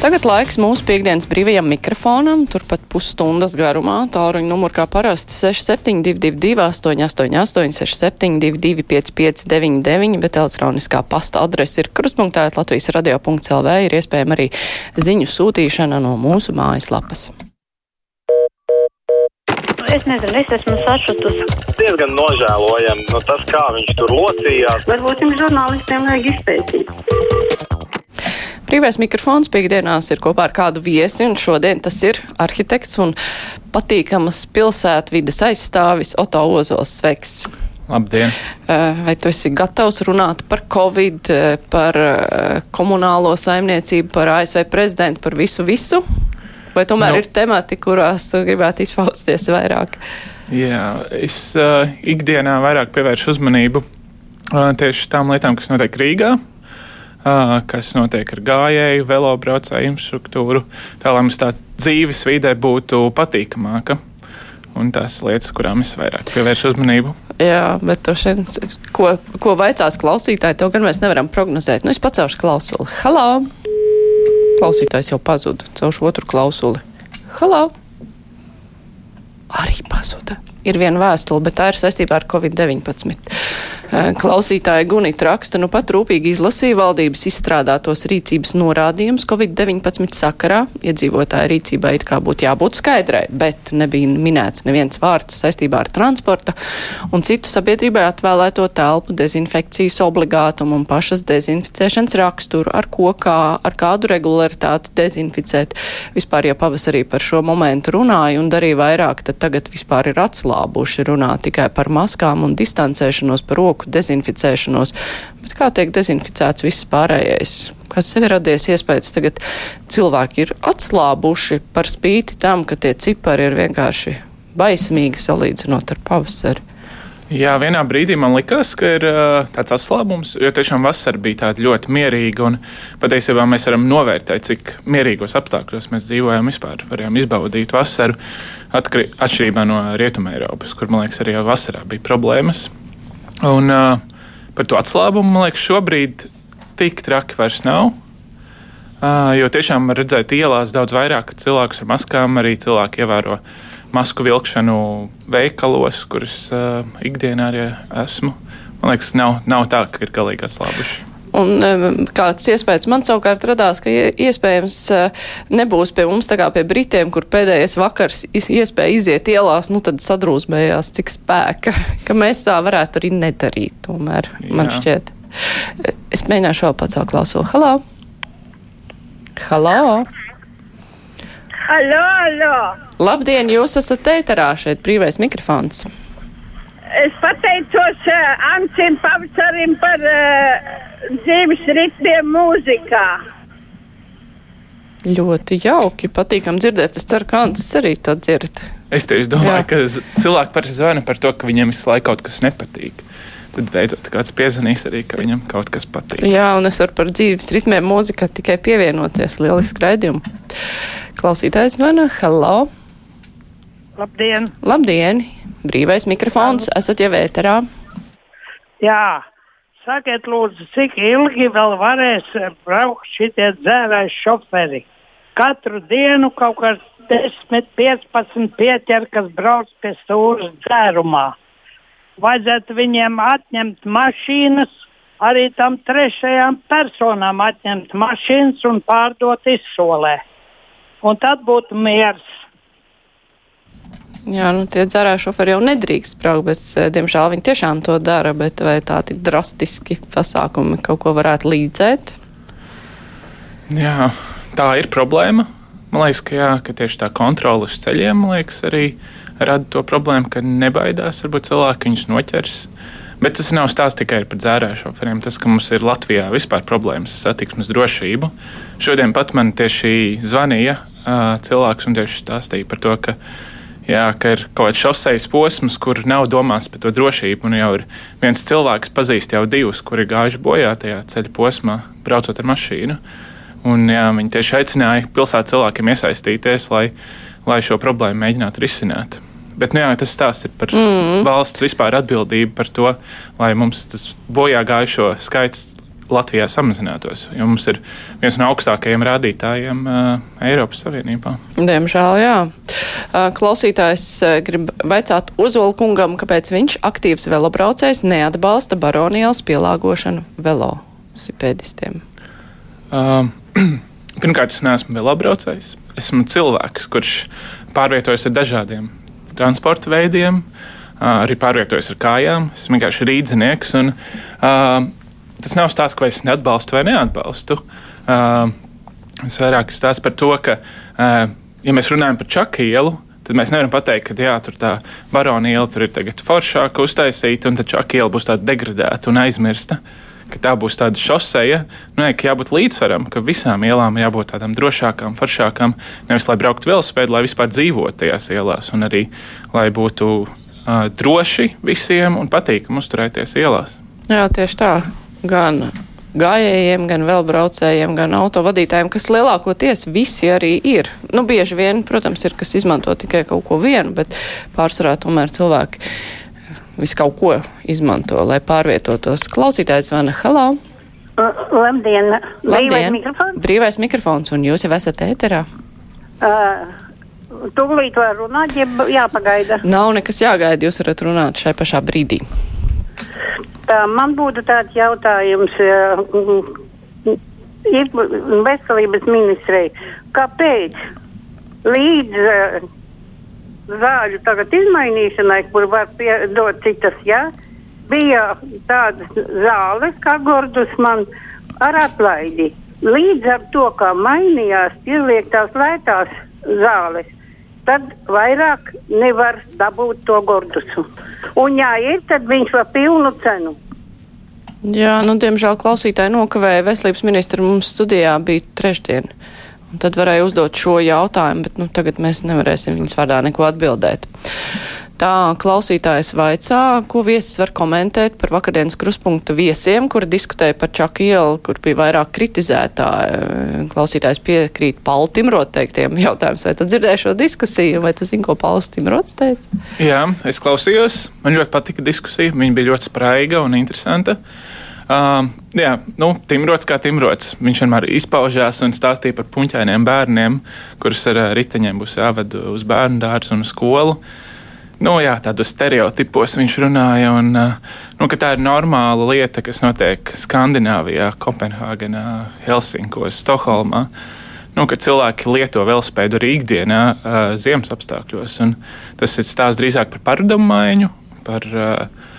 Tagad laiks mūsu piekdienas brīvajam mikrofonam, turpat pusstundas garumā. Tāluņa numur kā parasti 6722, 888, 672, 559, bet elektroniskā pasta adrese ir kruspunktā Latvijas radio.lv. Ir iespējama arī ziņu sūtīšana no mūsu mājaslapas. Es nezinu, es esmu sašutusi. Diezgan nožēlojami no tas, kā viņš tur locījās. Varbūt jums žurnālistiem vajag izpētīt. Brīvais mikrofons piekdienās ir kopā ar kādu viesi, un šodien tas ir arhitekts un patīkamas pilsētvides aizstāvis Oto Ozols. Sveiks! Labdien! Vai tu esi gatavs runāt par Covid, par komunālo saimniecību, par ASV prezidentu, par visu, visu? Vai tomēr nu, ir temati, kurās tu gribētu izpausties vairāk? Jā, es uh, ikdienā vairāk pievēršu uzmanību uh, tieši tām lietām, kas notiek Rīgā kas notiek ar gājēju, velobraucēju infrastruktūru, tā lai mums tā dzīves vide būtu patīkamāka. Un tās lietas, kurām es vairāk pievēršu uzmanību. Jā, bet to šeit, ko, ko vaicās klausītāji, to gan mēs nevaram prognozēt. Nu, es pacelšu klausuli. Halā! Klausītājs jau pazuda. Celšu otru klausuli. Halā! Arī pazuda. Ir viena vēstule, bet tā ir saistībā ar Covid-19. Eh, klausītāja Gunita raksta, nu pat rūpīgi izlasīja valdības izstrādātos rīcības norādījumus Covid-19 sakarā. Iedzīvotāja rīcībai it kā būtu jābūt skaidrai, bet nebija minēts neviens vārds saistībā ar transporta un citu sabiedrībai atvēlēto telpu dezinfekcijas obligātumu un pašas dezinficēšanas raksturu, ar ko kā, ar kādu regularitāti dezinficēt. Vispār, ja pavasarī par šo momentu runāja un darīja vairāk, tad tagad vispār ir atslābuši runāt tikai par maskām un distancēšanos par roku roku dezinficēšanos. Bet kā tiek dezinficēts viss pārējais? Kāds sev ir radies iespējas, tagad cilvēki ir atslābuši par spīti tam, ka tie cipari ir vienkārši baismīgi salīdzinot ar pavasari. Jā, vienā brīdī man likās, ka ir tāds atslābums, jo tiešām vasara bija tāda ļoti mierīga. Patiesībā mēs varam novērtēt, cik mierīgos apstākļos mēs dzīvojam vispār. Varējām izbaudīt vasaru atšķirībā no Rietumē Eiropas, kur, man liekas, arī vasarā bija problēmas. Un uh, par to atslābumu, man liekas, šobrīd tik traki vairs nav. Uh, jo tiešām var redzēt ielās daudz vairāk cilvēku ar maskām, arī cilvēki ievēro masku vilkšanu veikalos, kurus uh, ikdienā arī esmu. Man liekas, nav, nav tā, ka ir galīgi atslābuši. Un kāds iespējas man savukārt radās, ka iespējams eh, nebūs pie mums tā kā pie Britiem, kur pēdējais vakars iespēja iziet ielās, nu tad sadrūzmējās, cik spēka, ka mēs tā varētu arī nedarīt tomēr, Jā. man šķiet. Es mēģināšu vēl pacelt klausulu. Halo! Halo! Halo, halo! Labdien, jūs esat ēterā šeit, brīvais mikrofons. Es pateicos uh, Ancim Pavasarim par uh, dzīves ritmiem mūzikā. Ļoti jauki, patīkam dzirdēt. Es ceru, ka Ancis arī to dzird. Es tieši domāju, Jā. ka cilvēki parasti zvana par to, ka viņiem visu laiku kaut kas nepatīk. Tad beidzot kāds piezvanīs arī, ka viņam kaut kas patīk. Jā, un es varu par dzīves ritmiem mūzikā tikai pievienoties. Lieliski raidījumu. Klausītājs zvana. Hello! Labdien! Labdien! Brīvais mikrofons, esat jau vēterā. Jā, sakiet, lūdzu, cik ilgi vēl varēs braukt šitie dzērāji šoferi? Katru dienu kaut kāds 10, 15 pieķer, kas brauc pie stūra dzērumā. Vajadzētu viņiem atņemt mašīnas, arī tam trešajām personām atņemt mašīnas un pārdot izsolē. Un tad būtu miers. Jā, nu, tie dzērā šoferi jau nedrīkst braukt, bet, eh, diemžēl, viņi tiešām to dara, bet vai tādi drastiski pasākumi kaut ko varētu līdzēt? Jā, tā ir problēma. Man liekas, ka, jā, ka tieši tā kontrole uz ceļiem liekas, arī rada to problēmu, ka nebaidās varbūt cilvēki viņus noķers. Bet tas nav stāsts tikai par dzērāju šoferiem. Tas, ka mums ir Latvijā vispār problēmas ar satiksmes drošību. Šodien pat man tieši zvanīja uh, cilvēks un tieši stāstīja par to, ka Jā, ka ir kaut kāds šoseis posms, kur nav domāts par to drošību. Un jau ir viens cilvēks, pazīst jau divus, kuri gājuši bojā tajā ceļa posmā, braucot ar mašīnu. Un, jā, viņi tieši aicināja pilsētas cilvēkiem iesaistīties, lai, lai šo problēmu mēģinātu risināt. Bet nu, jā, tas stāsts ir par mm. valsts vispār atbildību par to, lai mums tas bojā gājušo skaits Latvijā samazinātos. Jo mums ir viens no augstākajiem rādītājiem uh, Eiropas Savienībā. Diemžēl, jā. Uh, klausītājs uh, grib vaicāt Ozola kungam, kāpēc viņš aktīvs velobraucējs neatbalsta baronielas pielāgošanu velosipēdistiem. Uh, pirmkārt, es neesmu velobraucējs. Esmu cilvēks, kurš pārvietojas ar dažādiem transporta veidiem, uh, arī pārvietojas ar kājām. Es vienkārši rīdzinieks. Un, uh, tas nav stāsts, ko es neatbalstu vai neatbalstu. Uh, es vairāk stāstu par to, ka, uh, ja mēs runājam par čaku ielu, tad mēs nevaram pateikt, ka jā, tur tā barona iela tur ir tagad foršāka uztaisīta, un tad čaku iela būs tāda degradēta un aizmirsta. Tā būs tāda šoseja, nu, ka jābūt līdzsvaram, ka visām ielām jābūt tādām drošākām, foršākām. Nevis lai brauktu velospēdu, lai vispār dzīvotu tajās ielās, un arī lai būtu uh, droši visiem un patīkami uzturēties ielās. Jā, tieši tā gan gājējiem, gan vēl braucējiem, gan autovadītājiem, kas lielākoties visi arī ir. Nu, bieži vien, protams, ir, kas izmanto tikai kaut ko vienu, bet pārsvarā tomēr cilvēki visu kaut ko izmanto, lai pārvietotos. Klausītājs Vana Halā. Labdien! Labdien! Mikrofons? Brīvais mikrofons, un jūs jau esat ēterā? Uh, tūlīt var runāt, ja jāpagaida. Nav nekas jāgaida, jūs varat runāt šai pašā brīdī. Man būtu tāds jautājums. Ir veselības ministrei, kāpēc līdz uh, zāļu izmainīšanai, kur var dot citas, jā, bija tādas zāles, kā gordus man ar atlaidi. Līdz ar to, kā mainījās, izliek tās lētās zāles, tad vairāk nevar dabūt to gordusu. Un, ja ir, tad viņš var pilnu cenu. Jā, nu, diemžēl klausītāji nokavēja. Veselības ministra mums studijā bija trešdien. Un tad varēja uzdot šo jautājumu, bet nu, tagad mēs nevarēsim viņas vārdā neko atbildēt. Tā klausītājs vaicā, ko viesis var komentēt par vakardienas kruspunkta viesiem, kuri diskutēja par Čaku ielu, kur bija vairāk kritizētā. Klausītājs piekrīt Pauli Timrot teiktiem jautājums, vai tu dzirdēji šo diskusiju, vai tu zini, ko Pauls Timrots teica? Jā, es klausījos. Man ļoti patika diskusija. Viņa bija ļoti spraiga un interesanta. Uh, jā, nu, Timrots kā Timrots. Viņš vienmēr izpaužās un stāstīja par puņķainiem bērniem, kurus ar riteņiem būs jāved uz bērnu dārzu un skolu. Uh, nu, jā, tādos stereotipos viņš runāja. Un, nu, tā ir normāla lieta, kas notiek Skandināvijā, Kopenhāgenā, Helsinkos, Stokholmā. Nu, cilvēki lieto velospēdu arī ikdienā, uh, ziemas apstākļos. Tas ir stāsts drīzāk par paradumu maiņu, par uh,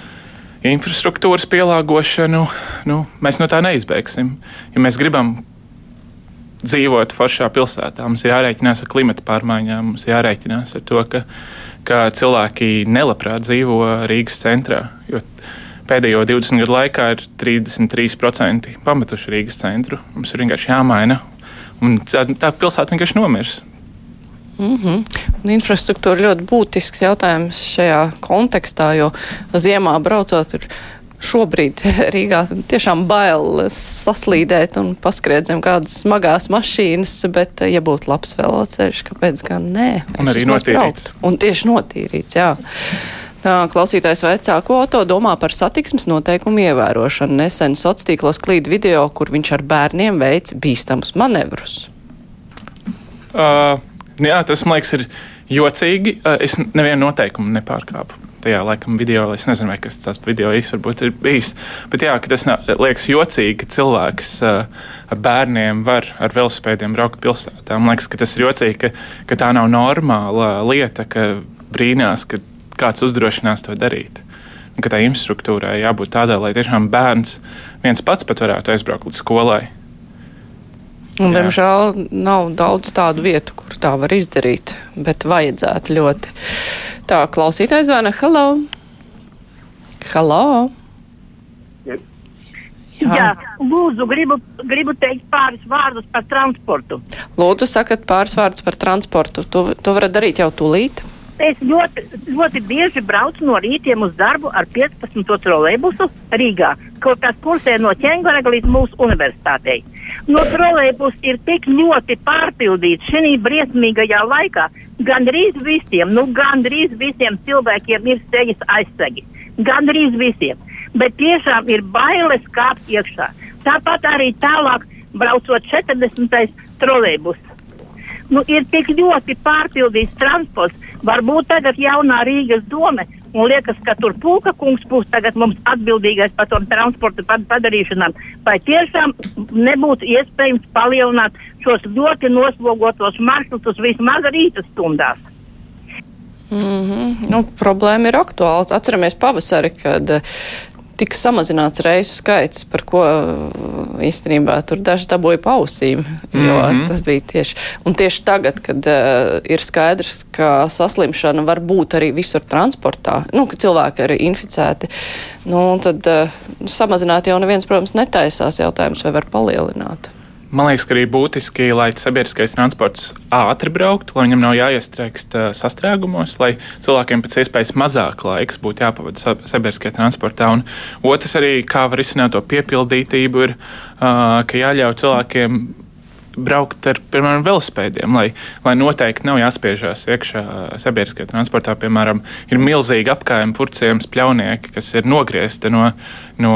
infrastruktūras pielāgošanu. Nu, mēs no tā neizbēgsim. Ja mēs gribam dzīvot foršā pilsētā, mums ir jārēķinās ar klimata pārmaiņām, mums ir jārēķinās ar to, ka ka cilvēki nelabprāt dzīvo Rīgas centrā. Pēdējo 20 gadu laikā ir 33% pametuši Rīgas centru. Mums ir vienkārši jāmaina, tā, tā pilsēta vienkārši nomirs. Mm -hmm. Infrastruktūra ļoti būtisks jautājums šajā kontekstā, jo ziemā braucot, ir šobrīd Rīgā tiešām bail saslīdēt un paskriet zem kādas smagās mašīnas, bet, ja būtu labs veloceļš, kāpēc gan nē? Un arī notīrīts. Un tieši notīrīts, jā. Tā klausītājs veicā, ko to domā par satiksmes noteikumu ievērošanu. Nesen sociālos tīklos klīd video, kur viņš ar bērniem veic bīstamus manevrus. Uh, jā, tas man liekas ir jocīgi. Uh, es nevienu noteikumu nepārkāpu tajā laikam video, es nezinu, vai tas video īstenībā varbūt ir bijis. Bet jā, tas liekas jocīgi, ka cilvēks ar bērniem var ar velospēdiem braukt pilsētā. Man liekas, ka tas ir jocīgi, ka, ka tā nav normāla lieta, ka brīnās, ka kāds uzdrošinās to darīt. Un, ka tā infrastruktūrai jābūt tādai, lai tiešām bērns viens pats pat varētu aizbraukt līdz skolai. Un, diemžēl nav daudz tādu vietu, kur tā var izdarīt, bet vajadzētu ļoti. Tā, klausītājs zvana. Hello! Hello! Jā. Jā, lūdzu, gribu, gribu teikt pāris vārdus par transportu. Lūdzu, sakat pāris vārdus par transportu. To, to varat darīt jau tūlīt. Es ļoti, ļoti bieži braucu no rītiem uz darbu ar 15. trolēbusu Rīgā, kaut kas kursē no ķēngaraga līdz mūsu universitātei. No trolēbus ir tik ļoti pārpildīts šī briesmīgajā laikā. Gandrīz visiem, nu gandrīz visiem cilvēkiem ir sejas aizsegi. Gandrīz visiem. Bet tiešām ir bailes kāpt iekšā. Tāpat arī tālāk braucot 40. trolēbus. Nu, ir tik ļoti pārpildīts transports. Varbūt tagad jaunā Rīgas doma un liekas, ka tur pūka kungs būs tagad mums atbildīgais par to transporta padarīšanām. Vai tiešām nebūtu iespējams palielināt šos ļoti noslogotos maršrutus vismaz rīta stundās? Mm -hmm. nu, problēma ir aktuāla. Atceramies pavasari, kad tika samazināts reisu skaits, par ko uh, īstenībā tur daži dabūja pausīm, jo mm -hmm. tas bija tieši. Un tieši tagad, kad uh, ir skaidrs, ka saslimšana var būt arī visur transportā, nu, ka cilvēki ir inficēti, nu, tad uh, samazināt jau neviens, protams, netaisās jautājums, vai var palielināt. Man liekas, ka arī būtiski, lai sabiedriskais transports ātri brauktu, lai viņam nav jāiestrēgst sastrēgumos, lai cilvēkiem pēc iespējas mazāk laiks būtu jāpavada sabiedriskajā transportā. Un otrs arī, kā var izsināt to piepildītību, ir, ka jāļauj cilvēkiem braukt ar, piemēram, velospēdiem, lai, lai noteikti nav jāspiežās iekšā sabiedriskajā transportā. Piemēram, ir milzīgi apgājumi, purcējums, pļaunieki, kas ir nogriezti no, no,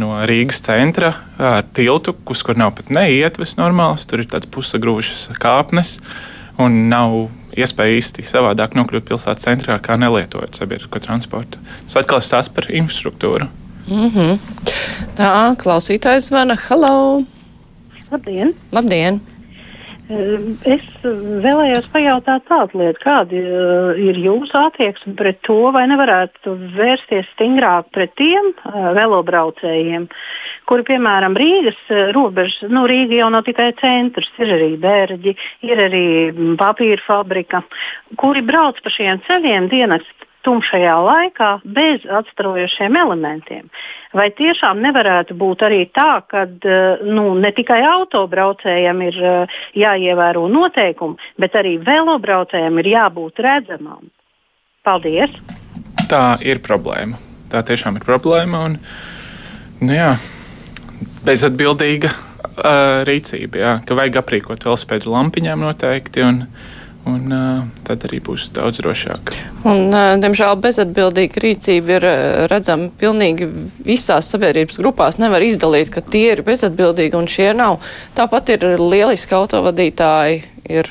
no Rīgas centra ar tiltu, uz kur nav pat neietves normāls. Tur ir tāds pusagrūšas kāpnes un nav iespēja īsti savādāk nokļūt pilsētas centrā, kā nelietojot sabiedrisko transportu. Tas atkal stāsta par infrastruktūru. Mm -hmm. Tā, klausītājs zvana. Hello! Labdien! Labdien. Ehm, es vēlējos pajautāt tādu lietu, kāda eh, ir jūsu attieksme pret to, vai nevarētu vērsties stingrāk pret tiem uh, velobraucējiem, kuri, piemēram, Rīgas uh, robežas, nu, Rīga jau nav tikai centrs, ir arī bērģi, ir arī papīra fabrika, kuri brauc pa šiem ceļiem dienas tumšajā laikā bez atstarojošiem elementiem. Vai tiešām nevarētu būt arī tā, ka eh, nu, ne tikai autobraucējiem ir eh, jāievēro noteikumi, bet arī velobraucējiem ir jābūt redzamam? Paldies! Tā ir problēma. Tā tiešām ir problēma. Un, nu jā, bezatbildīga uh, rīcība, jā, ka vajag aprīkot velospēdu lampiņām noteikti. Un, uh, Un, uh, tad arī būs daudz drošāk. Un, uh, diemžēl bezatbildīga rīcība ir redzama pilnīgi visās sabiedrības grupās. Nevar izdalīt, ka tie ir bezatbildīgi un šie nav. Tāpat ir lieliski autovadītāji, ir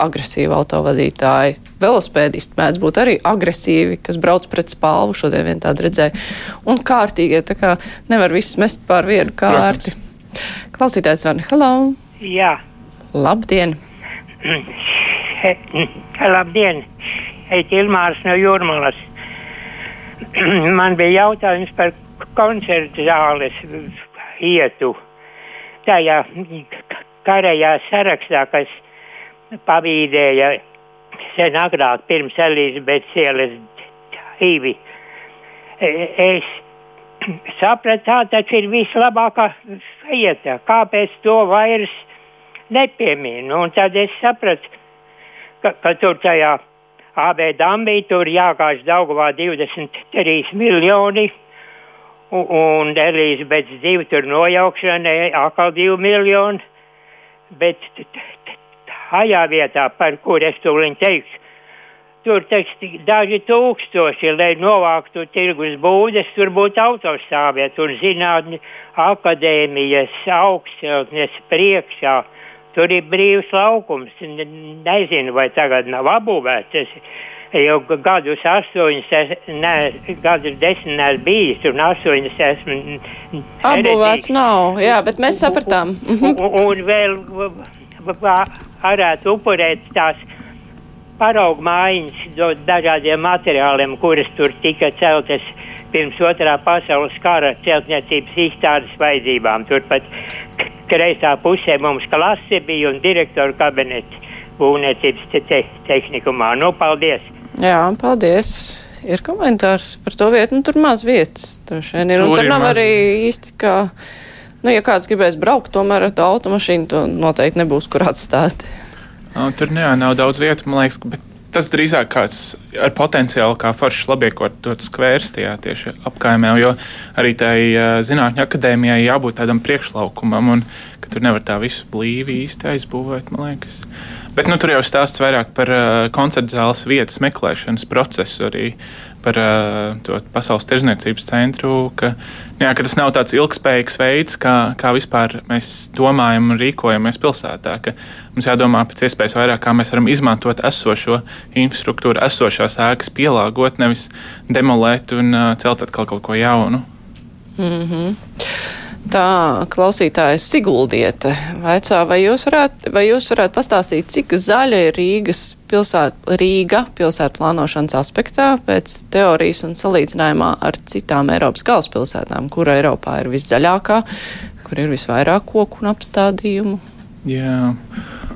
agresīvi autovadītāji. Velospēdisti mēdz būt arī agresīvi, kas brauc pret spalvu. Šodien vien tādu redzēju. Un kārtīgie, tā kā nevar visus mest pār vienu kārti. Protams. Klausītājs Vana, hello! Jā. Labdien! Labdien! Eit Ilmārs no Jūrmalas. Man bija jautājums par koncertu zāles ietu. Tajā karajā sarakstā, kas pavīdēja sen agrāk pirms Elizabetes ielas divi. E, es sapratu, tā taču ir vislabākā vieta. Kāpēc to vairs nepieminu? Un tad es sapratu, tur tajā AB dambī tur jākāž Daugavā 23 miljoni. Un, un Elīzabetes divi tur nojaukšanai atkal 2 miljoni. Bet tajā vietā, par kur es tūlīt teikšu, tur teiks daži tūkstoši, lai novāktu tirgus būdes, tur būtu autostāvvieta un zinātņu akadēmijas augstceltnes priekšā. Tur ir brīvs laukums. Nezinu, vai tagad nav apbūvēts. Es jau gadus astoņus, ne, gadus desmit neesmu bijis, un astoņus esmu. Apbūvēts nav, jā, bet mēs sapratām. Un, un, un vēl varētu upurēt tās paraugu mājiņas dažādiem materiāliem, kuras tur tika celtas pirms otrā pasaules kara celtniecības izstādes vajadzībām. Turpat kreisā pusē mums klase bija un direktora kabinets būvniecības te te tehnikumā. Nu, paldies! Jā, paldies! Ir komentārs par to vietu, nu tur maz vietas. Tur, ir, tur, tur nav maz... arī īsti kā, nu, ja kāds gribēs braukt, tomēr ar automašīnu to noteikti nebūs kur atstāt. Tur jā, nav daudz vietu, man liekas, bet tas drīzāk kāds ar potenciālu, kā foršs labiekārtots skvērs tajā tieši apkaimē, jo arī tai zinātņu akadēmijai jābūt tādam priekšlaukumam, un ka tur nevar tā visu blīvi īsti aizbūvēt, man liekas. Bet nu, tur jau stāsts vairāk par uh, koncertu zāles vietas meklēšanas procesu, arī par uh, to pasaules tirzniecības centru. Ka, jā, ka tas nav tāds ilgspējīgs veids, kā, kā vispār mēs domājam un rīkojamies pilsētā. Mums jādomā pēc iespējas vairāk, kā mēs varam izmantot esošo infrastruktūru, esošās ēkas, pielāgot, nevis demolēt un uh, celt atkal kaut ko jaunu. Mm -hmm. Tā klausītājas Siguldiete vaicā, vai jūs, varētu, vai jūs varētu pastāstīt, cik zaļa ir Rīgas pilsēt, Rīga pilsētu plānošanas aspektā pēc teorijas un salīdzinājumā ar citām Eiropas galvaspilsētām, kura Eiropā ir viszaļākā, kur ir visvairāk koku un apstādījumu? Jā.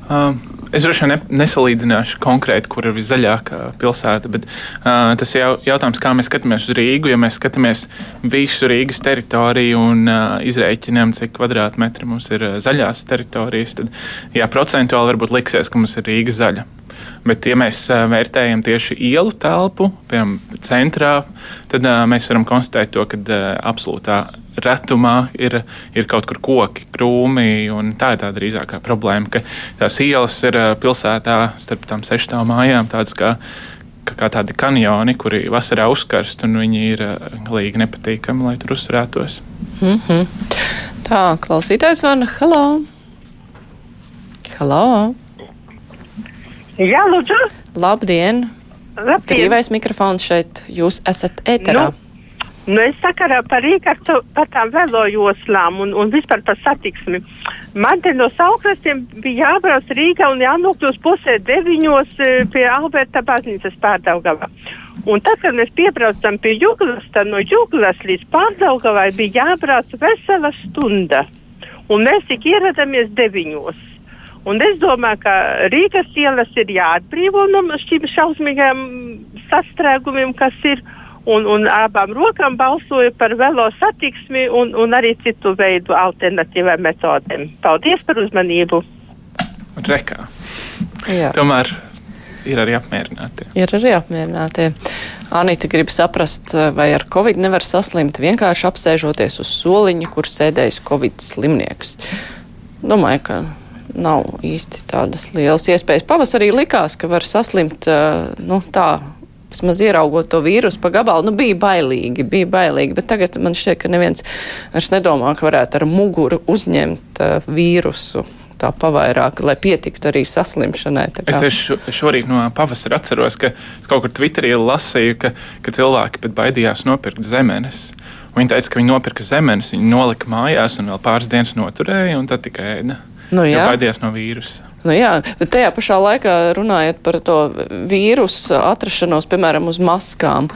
Um. Es droši vien ne, nesalīdzināšu konkrēti, kur ir viszaļākā pilsēta, bet uh, tas ir jau, jautājums, kā mēs skatāmies uz Rīgu. Ja mēs skatāmies visu Rīgas teritoriju un uh, izrēķinām, cik kvadrātmetri mums ir uh, zaļās teritorijas, tad jā, procentuāli varbūt liksies, ka mums ir Rīga zaļa. Bet, ja mēs vērtējam tieši ielu telpu, piemēram, centrā, tad uh, mēs varam konstatēt to, ka uh, absolūtā retumā ir, ir kaut kur koki, krūmi. Tā ir tā drīzākā problēma, ka tās ielas ir pilsētā starp tām sešām mājām tādas kā, kā tādi kanjoni, kuri vasarā uzkarst, un viņi ir galīgi nepatīkami, lai tur uzturētos. Mm -hmm. Tā, klausītājs vana, hello! Hello! Jā, lūdzu! Labdien! Labdien. Brīvais mikrofons šeit, jūs esat ēterā. Nu. Nu, es sakarā par Rīgā par tām velojoslām un, un vispār par satiksmi. Man te no saukrastiem bija jābrauc Rīgā un jānokļūst pusē deviņos e, pie Alberta baznīcas pārdaugavā. Un tad, kad mēs piebraucam pie Juglas, tad no Juglas līdz pārdaugavai bija jābrauc vesela stunda. Un mēs tik ieradāmies deviņos. Un es domāju, ka Rīgas ielas ir jāatbrīvo no šīm šausmīgajiem sastrēgumiem, kas ir un, un abām rokām balsoju par velo satiksmi un, un arī citu veidu alternatīvām metodēm. Paldies par uzmanību! Rekā. Jā. Tomēr ir arī apmierināti. Ir arī apmierināti. Anita grib saprast, vai ar covid nevar saslimt vienkārši apsēžoties uz soliņa, kur sēdējis covid slimnieks. Domāju, ka nav īsti tādas lielas iespējas. Pavasarī likās, ka var saslimt nu, tā vismaz ieraugot to vīrusu pa gabalu, nu, bija bailīgi, bija bailīgi, bet tagad man šķiet, ka neviens vairs nedomā, ka varētu ar muguru uzņemt uh, vīrusu. Tā pavairāk, lai pietiktu arī saslimšanai. Es šo, šorīt no pavasara atceros, ka kaut kur Twitterī lasīju, ka, ka cilvēki pat baidījās nopirkt zemenes. Viņi teica, ka viņi nopirka zemenes, viņi nolika mājās un vēl pāris dienas noturēja, un tad tikai ēda. Nu, jā, baidījās no vīrusa. Nu jā, bet tajā pašā laikā runājot par to vīrusu atrašanos, piemēram, uz maskām.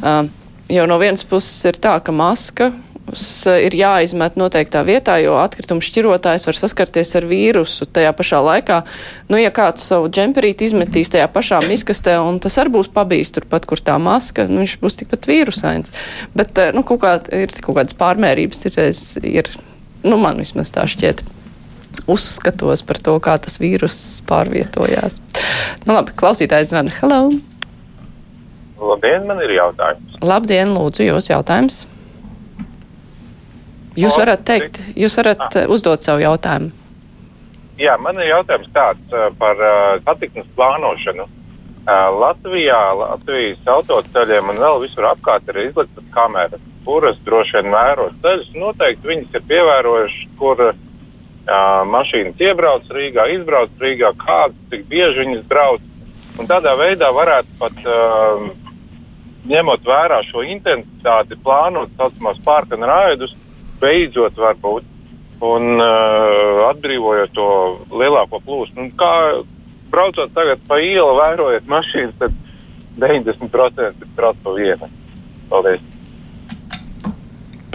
Uh, jau no vienas puses ir tā, ka maska ir jāizmet noteiktā vietā, jo atkrituma šķirotājs var saskarties ar vīrusu tajā pašā laikā. Nu, ja kāds savu džemperīti izmetīs tajā pašā miskastē, un tas arī būs pabijis turpat, kur tā maska, nu, viņš būs tikpat vīrusains. Bet, nu, kaut kā ir kaut kādas pārmērības, ir, ir nu, man vismaz tā šķiet uzskatos par to, kā tas vīrus pārvietojās. Nu, labi, klausītājs zvana. Hello! Labdien, man ir jautājums. Labdien, lūdzu, jūs jautājums. Jūs varat teikt, jūs varat ah. uzdot savu jautājumu. Jā, man ir jautājums tāds uh, par uh, satiksmes plānošanu. Latvijā, Latvijas autoceļiem un vēl visur apkārt ir izliktas kameras, kuras droši vien vēro ceļus. Noteikti viņas ir pievērojušas, kur Uh, mašīnas iebrauc Rīgā, izbrauc Rīgā, kādas, cik bieži viņas brauc. Un tādā veidā varētu pat, uh, ņemot vērā šo intensitāti, plānot tā saucamās pārkanu raidus, beidzot varbūt, un uh, atbrīvojot to lielāko plūsmu. Kā braucot tagad pa ielu, vērojot mašīnas, tad 90% ir brauc pa vienu. Paldies!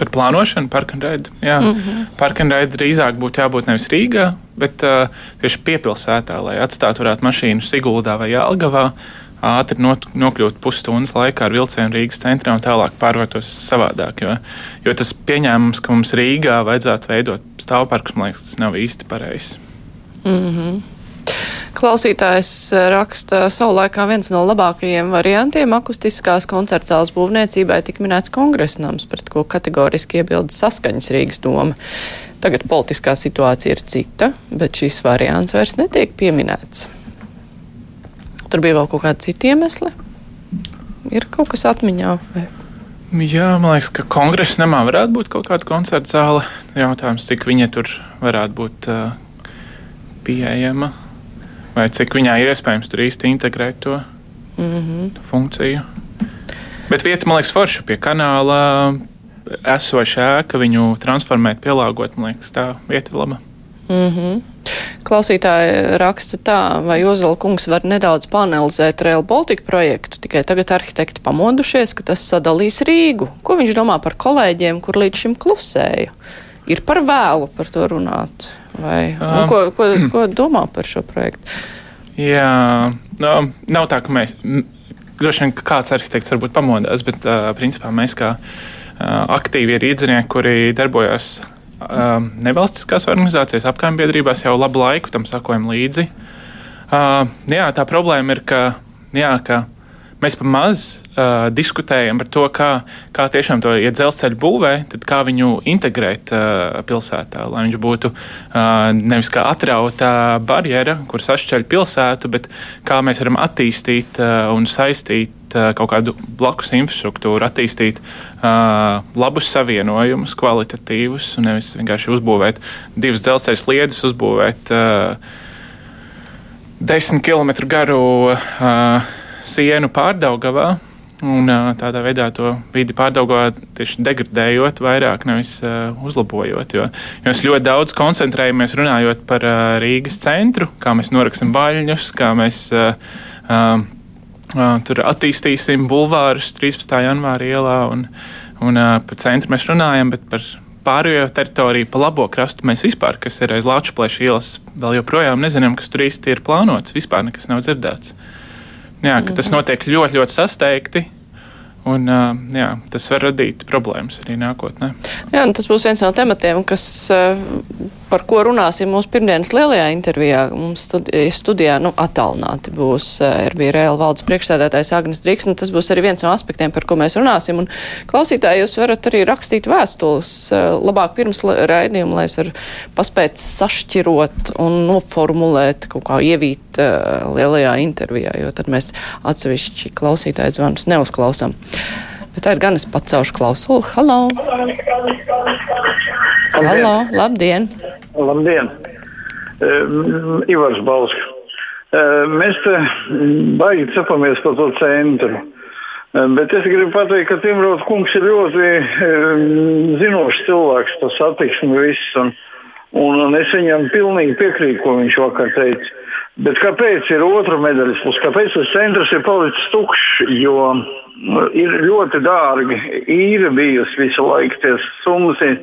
Par plānošanu, parkanraidu. Jā, mm -hmm. parkanraidu drīzāk būtu jābūt nevis Rīgā, bet uh, tieši piepilsētā, lai atstātu varētu mašīnu Siguldā vai Jālgavā. Ātri not, nokļūt pusstundas laikā ar vilcienu Rīgas centrā un tālāk pārvērtos savādāk. Jo, jo tas pieņēmums, ka mums Rīgā vajadzētu veidot stāvparkus, man liekas, tas nav īsti pareizs. Mm -hmm. Klausītājs eh, raksta, savulaikā viens no labākajiem variantiem akustiskās koncertzāles būvniecībai tik minēts kongresnams, pret ko kategoriski iebilda saskaņas Rīgas doma. Tagad politiskā situācija ir cita, bet šis variants vairs netiek pieminēts. Tur bija vēl kaut kādi citi iemesli. Ir kaut kas atmiņā. Vai? Jā, man liekas, ka kongresa namā varētu būt kaut kāda koncerta zāle. Jautājums, cik viņa tur varētu būt uh, pieejama, vai cik viņā ir iespējams tur īsti integrēt to mm -hmm. funkciju. Bet vieta, man liekas, forša pie kanāla esošā ēka, viņu transformēt, pielāgot, man liekas, tā vieta ir laba. Mm -hmm. Klausītāji raksta tā, vai Ozola kungs var nedaudz panelizēt Rail Baltica projektu, tikai tagad arhitekti pamodušies, ka tas sadalīs Rīgu. Ko viņš domā par kolēģiem, kur līdz šim klusēja? Ir par vēlu par to runāt, vai um, ko, ko, ko domā par šo projektu? Jā, no, nav tā, ka mēs, droši vien kāds arhitekts varbūt pamodās, bet uh, principā mēs kā uh, aktīvi ir iedzinieki, kuri darbojas uh, nevalstiskās organizācijas, apkaimbiedrībās jau labu laiku tam sakojam līdzi. Uh, jā, tā problēma ir, ka, jā, ka mēs pa maz uh, diskutējam par to, kā, kā tiešām to ja dzelzceļu būvē, tad kā viņu integrēt uh, pilsētā, lai viņš būtu uh, nevis kā atrauta barjera, kur sašķeļ pilsētu, bet kā mēs varam attīstīt uh, un saistīt kaut kādu blakus infrastruktūru, attīstīt uh, labus savienojumus, kvalitatīvus, un nevis vienkārši uzbūvēt divas dzelzceļa sliedes, uzbūvēt uh, desmit km garu uh, sienu pārdaugavā. Un, tādā veidā to vidi pārdaugā tieši degradējot vairāk, nevis uh, uzlabojot. Jo, jo mēs ļoti daudz koncentrējamies runājot par uh, Rīgas centru, kā mēs noraksim vaļņus, kā mēs uh, uh, tur attīstīsim bulvārus 13. janvāra ielā. Un, un uh, par centru mēs runājam, bet par pārējo teritoriju, pa labo krastu mēs vispār, kas ir aiz Latvijas ielas, vēl joprojām nezinām, kas tur īsti ir plānots. Vispār nekas nav dzirdēts. Jā, ka tas notiek ļoti, ļoti sasteigti. Un, jā, tas var radīt problēmas arī nākotnē. Jā, tas būs viens no tematiem, kas par ko runāsim mūsu pirmdienas lielajā intervijā. Mums studijā nu, attālināti būs RBRL valdes priekšsēdētājs Agnes Drīks, un tas būs arī viens no aspektiem, par ko mēs runāsim. Un klausītāji, jūs varat arī rakstīt vēstules labāk pirms raidījuma, lai es varu paspēt sašķirot un noformulēt kaut kā ievīt lielajā intervijā, jo tad mēs atsevišķi klausītāju zvanus neuzklausām. Bet tā ir gan es pacelšu klausulu. Halo! Halo, labdien! Labdien! Uh, Ivars Balskis. Uh, mēs te baigi cepamies par to centru. Uh, bet es gribu pateikt, ka Timrods kungs ir ļoti uh, zinošs cilvēks par satiksmi viss. Un, un, un es viņam pilnīgi piekrītu, ko viņš vakar teica. Bet kāpēc ir otra medaļas puse? Kāpēc tas centrs ir palicis tukšs? Jo ir ļoti dārgi īra bijusi visu laiku. Tie summas ir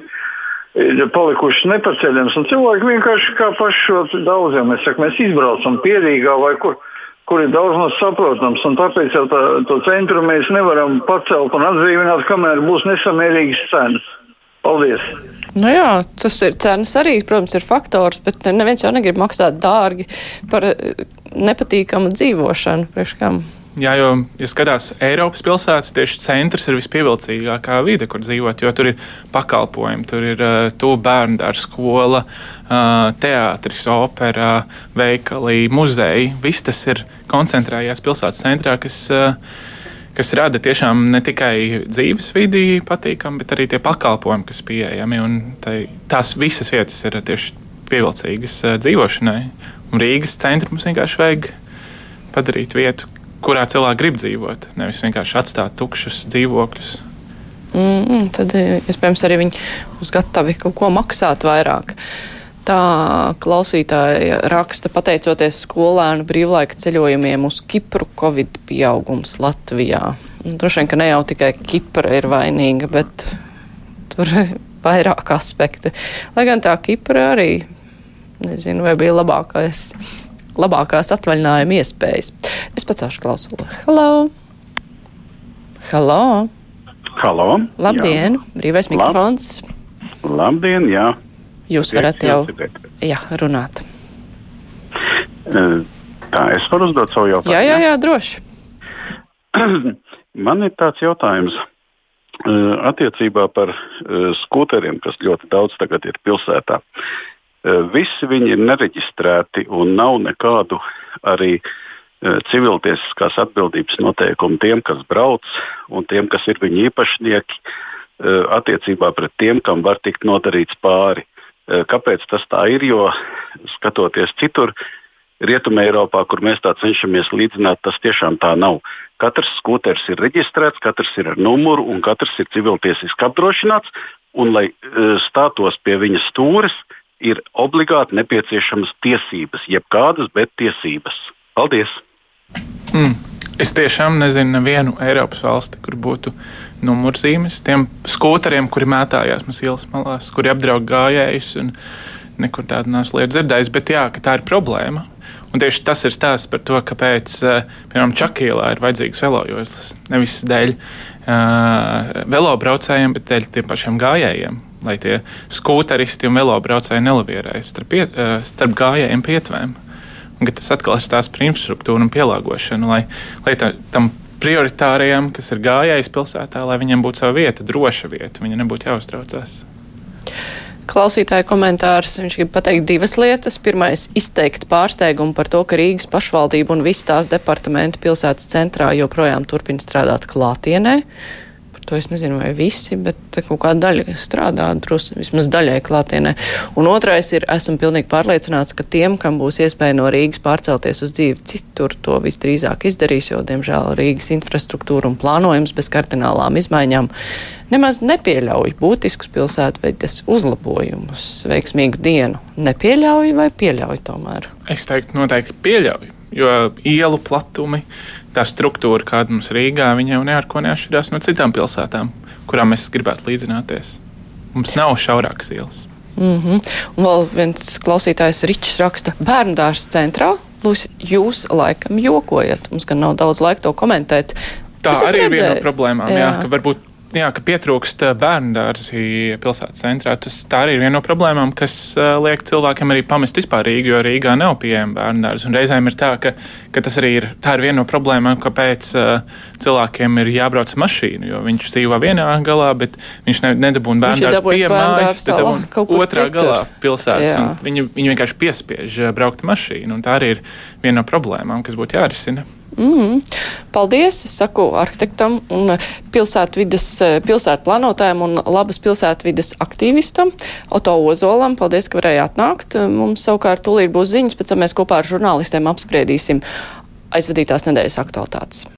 palikušas nepaceļamas. Cilvēki vienkārši kā paši daudziem saka, mēs izbraucam pierīgā vai kur. Kur ir daudz maz saprotams, un tāpēc jau tā, to centru mēs nevaram pacelt un atdzīvināt, kamēr būs nesamērīgas cenas. Paldies! Nu jā, tas ir cenas arī, protams, ir faktors, bet neviens jau negrib maksāt dārgi par eh, nepatīkamu dzīvošanu. Priekš kam? Jā, jo, ja skatās Eiropas pilsētas, tieši centrs ir vispievilcīgākā vide, kur dzīvot, jo tur ir pakalpojumi, tur ir uh, tuvu bērnu dārza, skola, uh, teātris, opera, veikali, muzeji. Viss tas ir koncentrējās pilsētas centrā, kas, uh, kas rada tiešām ne tikai dzīves vidi patīkami, bet arī tie pakalpojumi, kas pieejami. Tai, tās visas vietas ir tieši pievilcīgas dzīvošanai. Un Rīgas centru mums vienkārši vajag padarīt vietu, kurā cilvēki grib dzīvot, nevis vienkārši atstāt tukšus dzīvokļus. Mm, tad, iespējams, arī viņi būs gatavi kaut ko maksāt vairāk. Tā klausītāja raksta, pateicoties skolēnu brīvlaika ceļojumiem uz Kipru, Covid pieaugums Latvijā. Droši vien, ka ne jau tikai Kipra ir vainīga, bet tur ir vairāk aspekti. Lai gan tā Kipra arī, nezinu, vai bija labākais labākās atvaļinājuma iespējas. Es pacelšu klausuli. Halo! Halo! Halo! Labdien! Jā. Brīvais mikrofons! Labdien, jā! Jūs varat jau jā, runāt. Tā, es varu uzdot savu jautājumu. Jā, jā, jā droši. Man ir tāds jautājums attiecībā par skūteriem, kas ļoti daudz tagad ir pilsētā. Visi viņi ir nereģistrēti un nav nekādu arī civiltiesiskās atbildības noteikumi tiem, kas brauc, un tiem, kas ir viņu īpašnieki, attiecībā pret tiem, kam var tikt nodarīts pāri. Kāpēc tas tā ir? Jo skatoties citur, Rietumē Eiropā, kur mēs tā cenšamies līdzināt, tas tiešām tā nav. Katrs skūters ir reģistrēts, katrs ir ar numuru un katrs ir civiltiesiski apdrošināts. Un, lai stātos pie viņa stūres, ir obligāti nepieciešamas tiesības, jeb kādas, bet tiesības. Paldies! Mm. Es tiešām nezinu nevienu Eiropas valsti, kur būtu numurzīmes tiem skūteriem, kuri mētājās mums ielas malās, kuri apdraud gājējus. Nekur tādu neesmu dzirdējis, bet jā, tā ir problēma. Un tieši tas ir stāsts par to, kāpēc, eh, piemēram, Čakīlā ir vajadzīgs velojoslas. Nevis dēļ uh, velobraucējiem, bet dēļ tiem pašiem gājējiem. Lai tie skūteristi un velobraucēji nelavierēs starp, piet, uh, starp gājējiem pietvēm. Un, tas atkal ir stāsts par infrastruktūru un pielāgošanu, lai, lai tā, tam prioritārajam, kas ir gājējis pilsētā, lai viņam būtu sava vieta, droša vieta, viņa nebūtu jāuztraucās. Klausītāja komentārs. Viņš grib pateikt divas lietas. Pirmais - izteikt pārsteigumu par to, ka Rīgas pašvaldība un visas tās departamenti pilsētas centrā joprojām turpina strādāt klātienē. To es nezinu, vai visi, bet kaut kāda daļa strādā, drusku vismaz daļai klātienē. Un otrais ir, esmu pilnīgi pārliecināts, ka tiem, kam būs iespēja no Rīgas pārcelties uz dzīvi citur, to visdrīzāk izdarīs, jo, diemžēl, Rīgas infrastruktūra un plānojums bez kardinālām izmaiņām nemaz nepieļauj būtiskus pilsētvidas uzlabojumus, veiksmīgu dienu. Nepieļauj vai pieļauj tomēr? Es teiktu, noteikti pieļauj. Jo ielu platumi, tā struktūra, kāda mums Rīgā, jau neko neatšķirās no citām pilsētām, kurām mēs gribētu līdzināties. Mums nav šaurākas ielas. Mm -hmm. Un vēl viens klausītājs Ričs raksta, bērnu dārza centrā. Lūs, jūs laikam jokojat. Mums gan nav daudz laika to komentēt. Tā arī ir viena no problēmām, jā. Jā, ka varbūt Jā, ka pietrūkst bērnu dārzi pilsētas centrā. Tas tā arī ir viena no problēmām, kas liek cilvēkiem arī pamest vispār Rīgu, jo Rīgā nav pieejama bērnu dārza. Un reizēm ir tā, ka, ka tas arī ir, ir viena no problēmām, kāpēc cilvēkiem ir jābrauc ar mašīnu. Jo viņš dzīvo vienā galā, bet viņš ne, nedabūna bērnu dārzu pie mājas, tad otrā citur. galā pilsētas. Viņi, viņi vienkārši piespiež braukt mašīnu. Tā arī ir viena no problēmām, kas būtu jārisina. Mm. Paldies, es saku arhitektam un pilsētvidas, pilsētplānotājiem un labas pilsētvidas aktīvistam Oto Ozolam. Paldies, ka varēja atnākt. Mums savukārt tūlīt būs ziņas, pēc tam mēs kopā ar žurnālistiem apspriedīsim aizvadītās nedēļas aktualitātes.